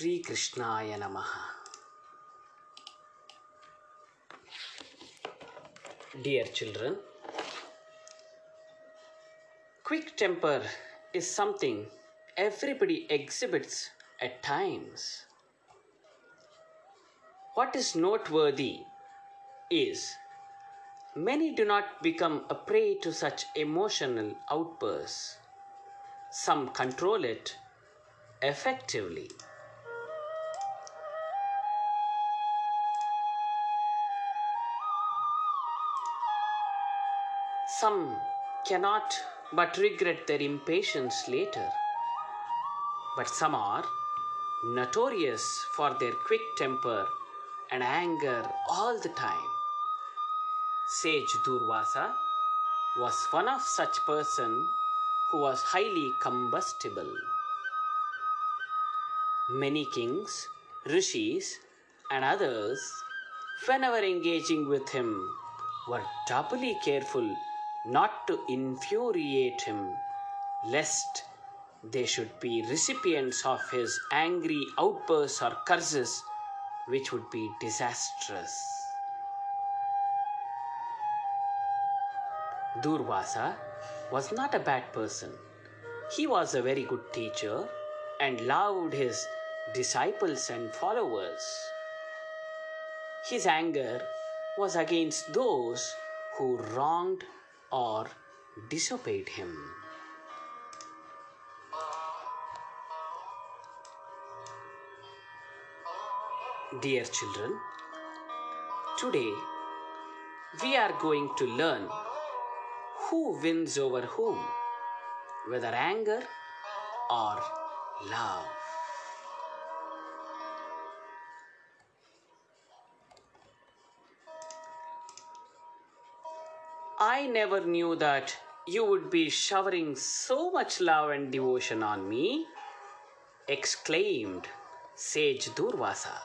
Krishnaya Namaha. Dear children, quick temper is something everybody exhibits at times. What is noteworthy is many do not become a prey to such emotional outbursts. Some control it effectively. Some cannot but regret their impatience later. But some are notorious for their quick temper and anger all the time. Sage Durvasa was one of such person who was highly combustible. Many kings, rishis, and others, whenever engaging with him, were doubly careful not to infuriate him, lest they should be recipients of his angry outbursts or curses, which would be disastrous. Durvasa was not a bad person. He was a very good teacher and loved his disciples and followers. His anger was against those who wronged or disobeyed him. Dear children, today we are going to learn who wins over whom, whether anger or love. Never knew that you would be showering so much love and devotion on me, exclaimed sage Durvasa,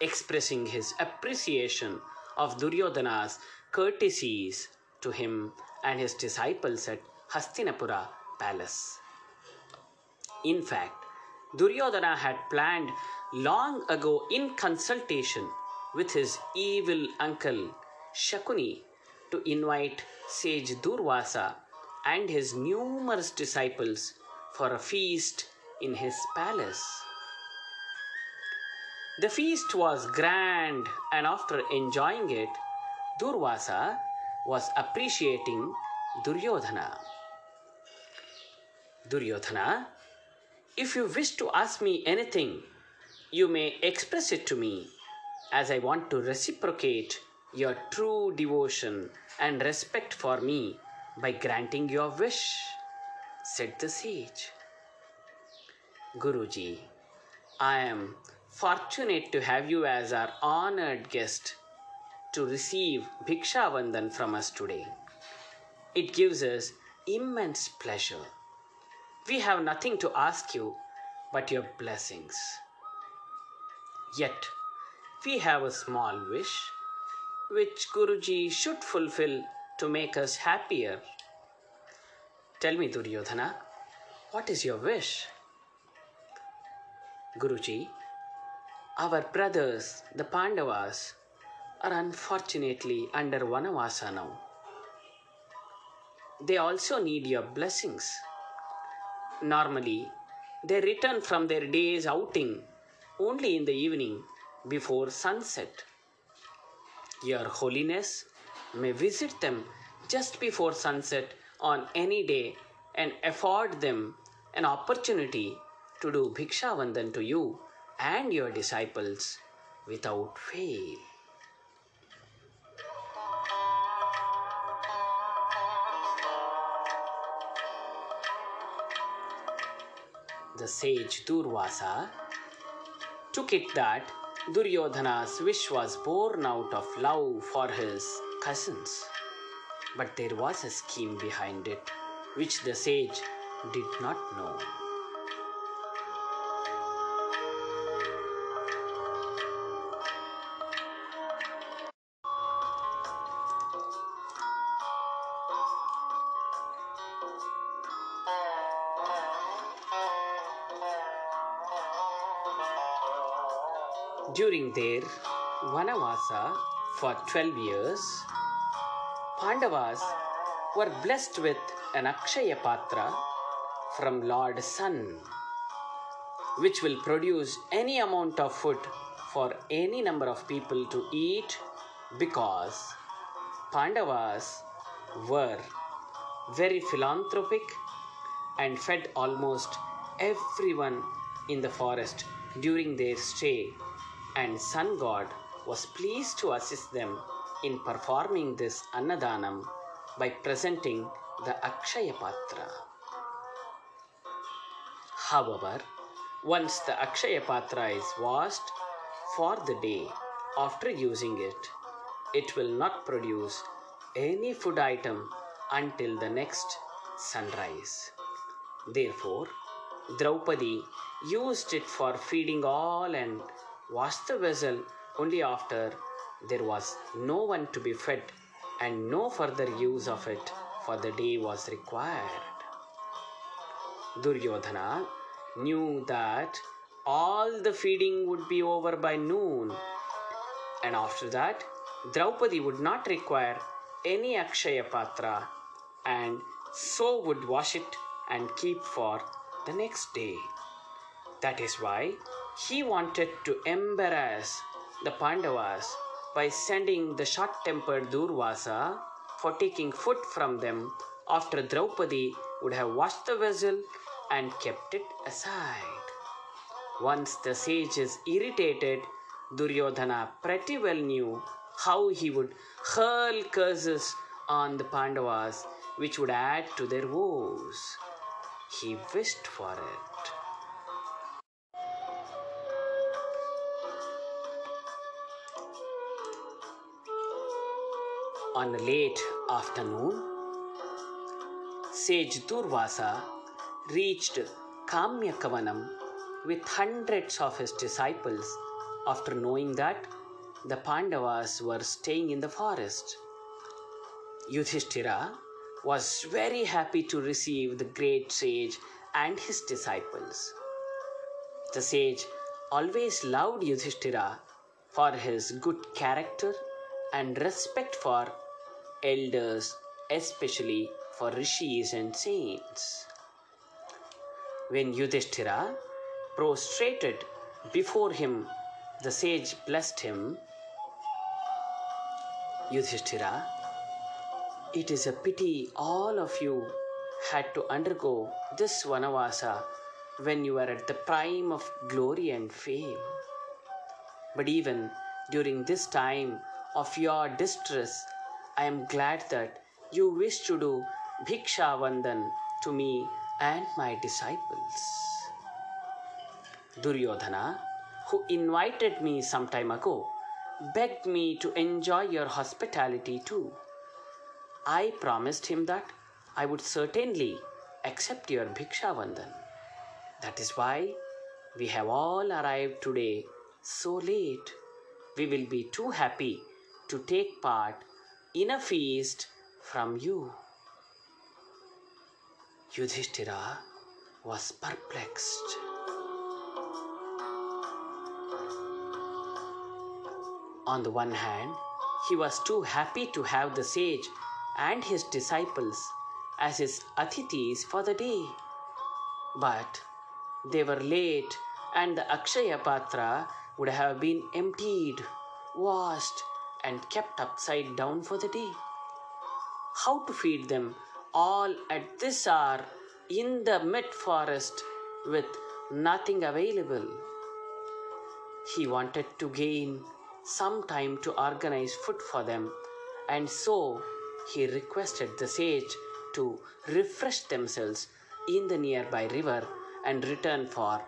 expressing his appreciation of Duryodhana's courtesies to him and his disciples at Hastinapura palace. In fact, Duryodhana had planned long ago in consultation with his evil uncle Shakuni to invite sage Durvasa and his numerous disciples for a feast in his palace. The feast was grand, and after enjoying it, Durvasa was appreciating Duryodhana. Duryodhana, if you wish to ask me anything, you may express it to me, as I want to reciprocate your true devotion and respect for me by granting your wish, said the sage. Guruji, I am fortunate to have you as our honored guest to receive Bhiksha Vandan from us today. It gives us immense pleasure. We have nothing to ask you but your blessings. Yet, we have a small wish which Guruji should fulfill to make us happier. Tell me, Duryodhana, what is your wish? Guruji, our brothers, the Pandavas, are unfortunately under Vanavasa now. They also need your blessings. Normally, they return from their day's outing only in the evening before sunset. Your Holiness may visit them just before sunset on any day and afford them an opportunity to do Bhiksha Vandan to you and your disciples without fail. The sage Durvasa took it that Duryodhana's wish was born out of love for his cousins. But there was a scheme behind it which the sage did not know. During their Vanavasa for 12 years, Pandavas were blessed with an Akshaya Patra from Lord Sun, which will produce any amount of food for any number of people to eat because Pandavas were very philanthropic and fed almost everyone in the forest during their stay, and Sun God was pleased to assist them in performing this Annadanam by presenting the Akshaya Patra. However, once the Akshaya Patra is washed for the day after using it, it will not produce any food item until the next sunrise. Therefore, Draupadi used it for feeding all and washed the vessel only after there was no one to be fed and no further use of it for the day was required. Duryodhana knew that all the feeding would be over by noon, and after that, Draupadi would not require any Akshaya Patra and so would wash it and keep for the next day. That is why he wanted to embarrass the Pandavas by sending the short tempered Durvasa for taking food from them after Draupadi would have washed the vessel and kept it aside. Once the sage is irritated, Duryodhana pretty well knew how he would hurl curses on the Pandavas, which would add to their woes. He wished for it. On a late afternoon, sage Durvasa reached Kamyakavanam with hundreds of his disciples after knowing that the Pandavas were staying in the forest. Yudhishthira was very happy to receive the great sage and his disciples. The sage always loved Yudhishthira for his good character and respect for elders, especially for rishis and saints. When Yudhishthira prostrated before him, the sage blessed him. Yudhishthira, it is a pity all of you had to undergo this Vanavasa when you were at the prime of glory and fame. But even during this time of your distress, I am glad that you wish to do Bhiksha Vandan to me and my disciples. Duryodhana, who invited me some time ago, begged me to enjoy your hospitality too. I promised him that I would certainly accept your Bhiksha Vandan. That is why we have all arrived today so late. We will be too happy to take part in a feast from you. Yudhishthira was perplexed. On the one hand, he was too happy to have the sage and his disciples as his athitis for the day. But they were late, and the Akshaya Patra would have been emptied, washed, and kept upside down for the day. How to feed them all at this hour in the mid forest with nothing available? He wanted to gain some time to organize food for them, and so he requested the sage to refresh themselves in the nearby river and return for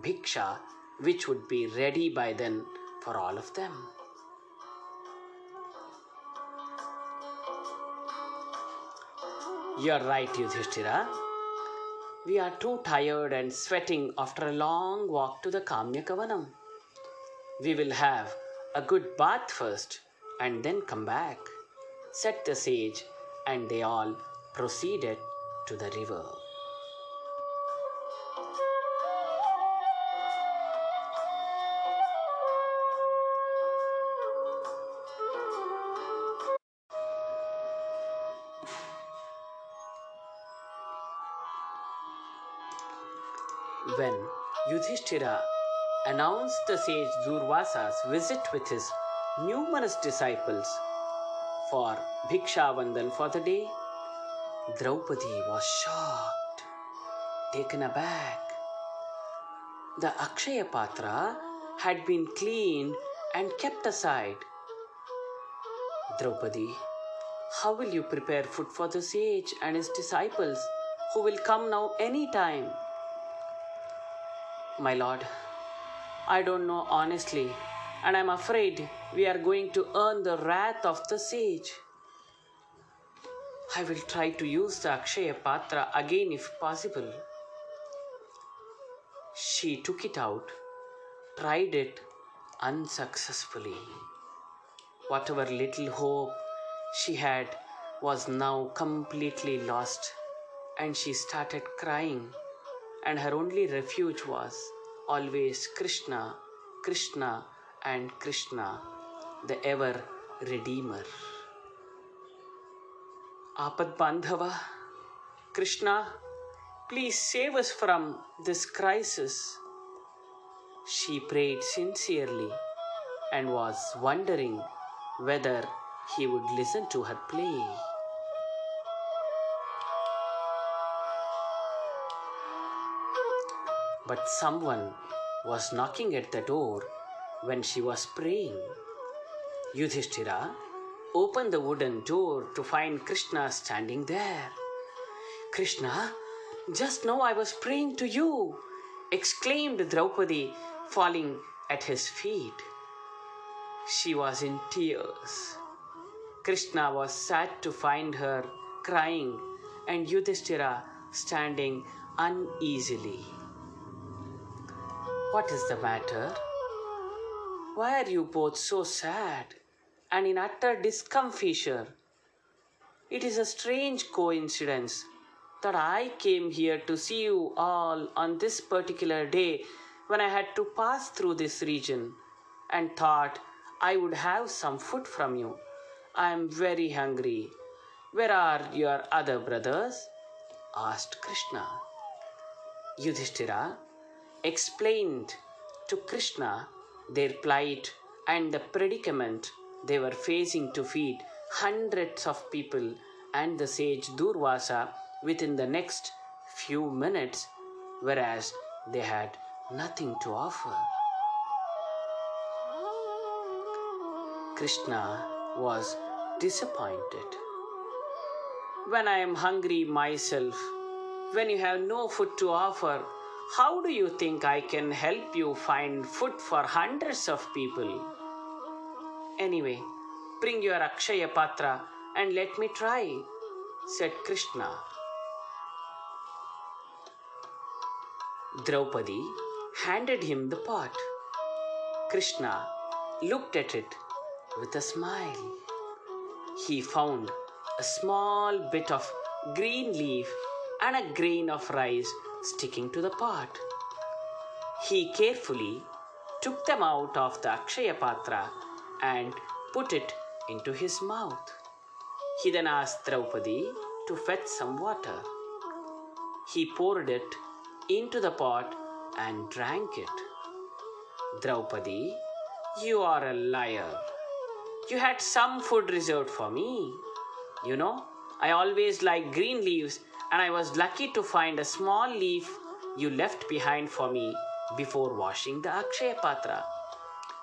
bhiksha, which would be ready by then for all of them. You're right, Yudhishthira. We are too tired and sweating after a long walk to the Kamyakavanam. We will have a good bath first and then come back, said the sage, and they all proceeded to the river. When Yudhishthira announced the sage Durvasa's visit with his numerous disciples for Bhiksha Vandan for the day, Draupadi was shocked, taken aback. The Akshaya Patra had been cleaned and kept aside. Draupadi, how will you prepare food for the sage and his disciples who will come now any time? My lord, I don't know honestly, and I'm afraid we are going to earn the wrath of the sage. I will try to use the Akshaya Patra again if possible. She took it out, tried it unsuccessfully. Whatever little hope she had was now completely lost, and she started crying, and her only refuge was always Krishna, Krishna, and Krishna, the ever Redeemer. Apad Bandhava, Krishna, please save us from this crisis. She prayed sincerely and was wondering whether he would listen to her plea. But someone was knocking at the door when she was praying. Yudhishthira opened the wooden door to find Krishna standing there. Krishna, just now I was praying to you, exclaimed Draupadi, falling at his feet. She was in tears. Krishna was sad to find her crying and Yudhishthira standing uneasily. What is the matter? Why are you both so sad and in utter discomfiture? It is a strange coincidence that I came here to see you all on this particular day when I had to pass through this region and thought I would have some food from you. I am very hungry. Where are your other brothers? asked Krishna. Yudhishthira explained to Krishna their plight and the predicament they were facing to feed hundreds of people and the sage Durvasa within the next few minutes, whereas they had nothing to offer. Krishna was disappointed. When I am hungry myself, when you have no food to offer, how do you think I can help you find food for hundreds of people? Anyway, bring your Akshaya Patra and let me try, said Krishna. Draupadi handed him the pot. Krishna looked at it with a smile. He found a small bit of green leaf and a grain of rice sticking to the pot. He carefully took them out of the Akshaya Patra and put it into his mouth. He then asked Draupadi to fetch some water. He poured it into the pot and drank it. Draupadi, you are a liar. You had some food reserved for me. You know, I always like green leaves, and I was lucky to find a small leaf you left behind for me before washing the Akshaya Patra.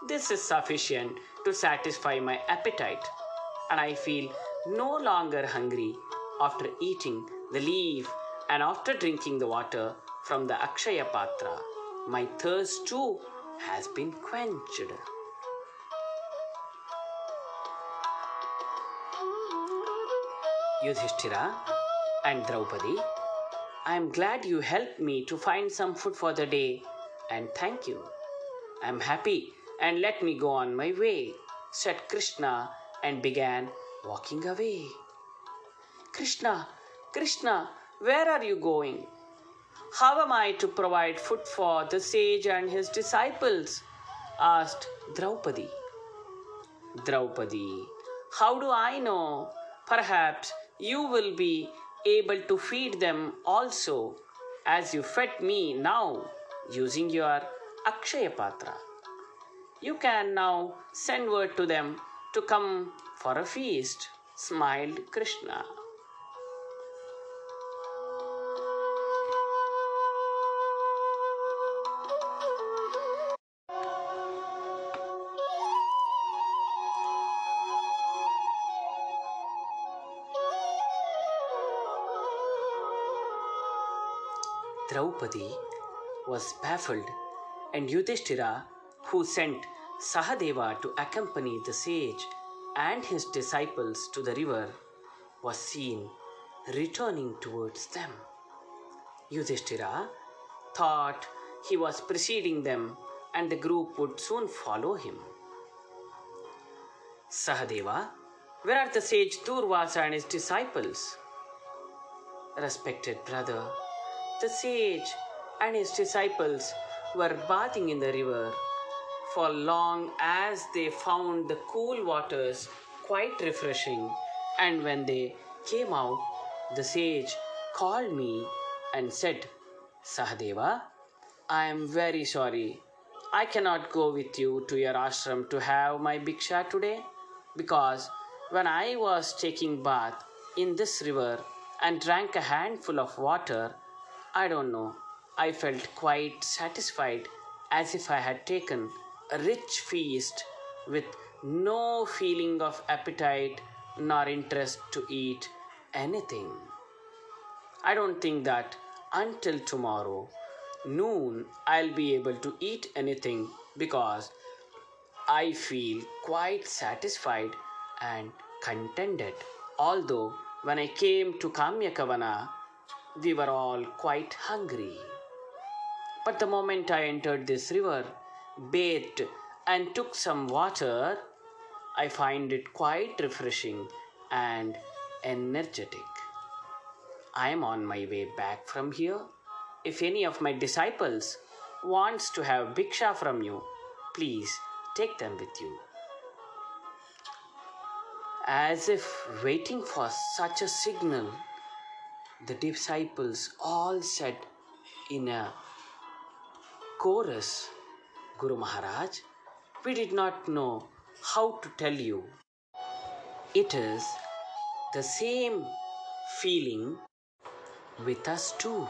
This is sufficient to satisfy my appetite, and I feel no longer hungry after eating the leaf and after drinking the water from the Akshaya Patra. My thirst too has been quenched. Yudhishthira and Draupadi, I am glad you helped me to find some food for the day and thank you. I am happy and let me go on my way, said Krishna and began walking away. Krishna, Krishna, where are you going? How am I to provide food for the sage and his disciples? asked Draupadi. Draupadi, how do I know? Perhaps you will be able to feed them also. as you fed me now using your Akshaya Patra. You can now send word to them to come for a feast, smiled Krishna. Draupadi was baffled, and Yudhishthira, who sent Sahadeva to accompany the sage and his disciples to the river, was seen returning towards them. Yudhishthira thought he was preceding them and the group would soon follow him. Sahadeva, where are the sage Durvasa and his disciples? Respected brother, the sage and his disciples were bathing in the river for long as they found the cool waters quite refreshing. And when they came out, the sage called me and said, Sahadeva, I am very sorry. I cannot go with you to your ashram to have my bhiksha today because when I was taking bath in this river and drank a handful of water, I don't know. I felt quite satisfied as if I had taken a rich feast with no feeling of appetite nor interest to eat anything. I don't think that until tomorrow noon I'll be able to eat anything because I feel quite satisfied and contented. Although when I came to Kamyakavana, we were all quite hungry. But the moment I entered this river, bathed, and took some water, I find it quite refreshing and energetic. I am on my way back from here. If any of my disciples wants to have bhiksha from you, please take them with you. As if waiting for such a signal, the disciples all said in a chorus, Guru Maharaj, we did not know how to tell you. It is the same feeling with us too.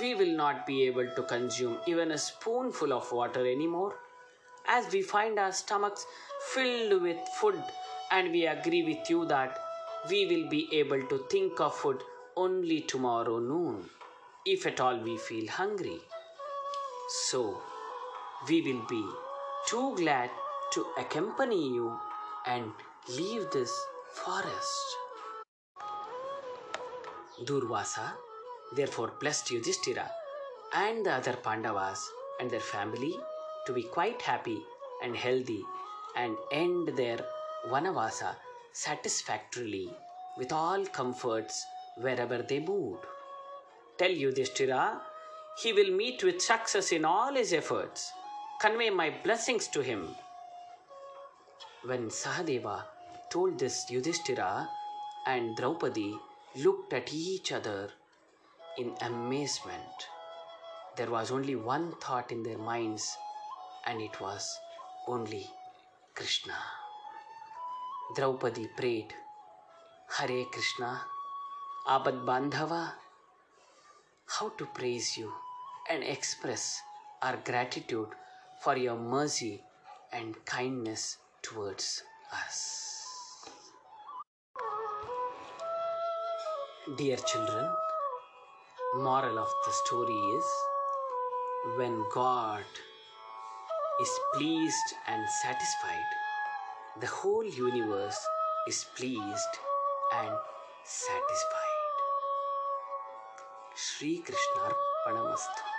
We will not be able to consume even a spoonful of water anymore as we find our stomachs filled with food and we agree with you that we will be able to think of food only tomorrow noon if at all we feel hungry. So, we will be too glad to accompany you and leave this forest. Durvasa therefore blessed Yudhishthira and the other Pandavas and their family to be quite happy and healthy and end their Vanavasa satisfactorily with all comforts wherever they moved. Tell Yudhishthira he will meet with success in all his efforts. Convey my blessings to him. When Sahadeva told this Yudhishthira and Draupadi looked at each other in amazement. There was only one thought in their minds, and it was only Krishna. Draupadi prayed, Hare Krishna, Apad Bandhava, how to praise you and express our gratitude for your mercy and kindness towards us. Dear children, moral of the story is when God is pleased and satisfied, the whole universe is pleased and satisfied. ஸ்ரீகிருஷ்ணார்ப்பணமஸ்து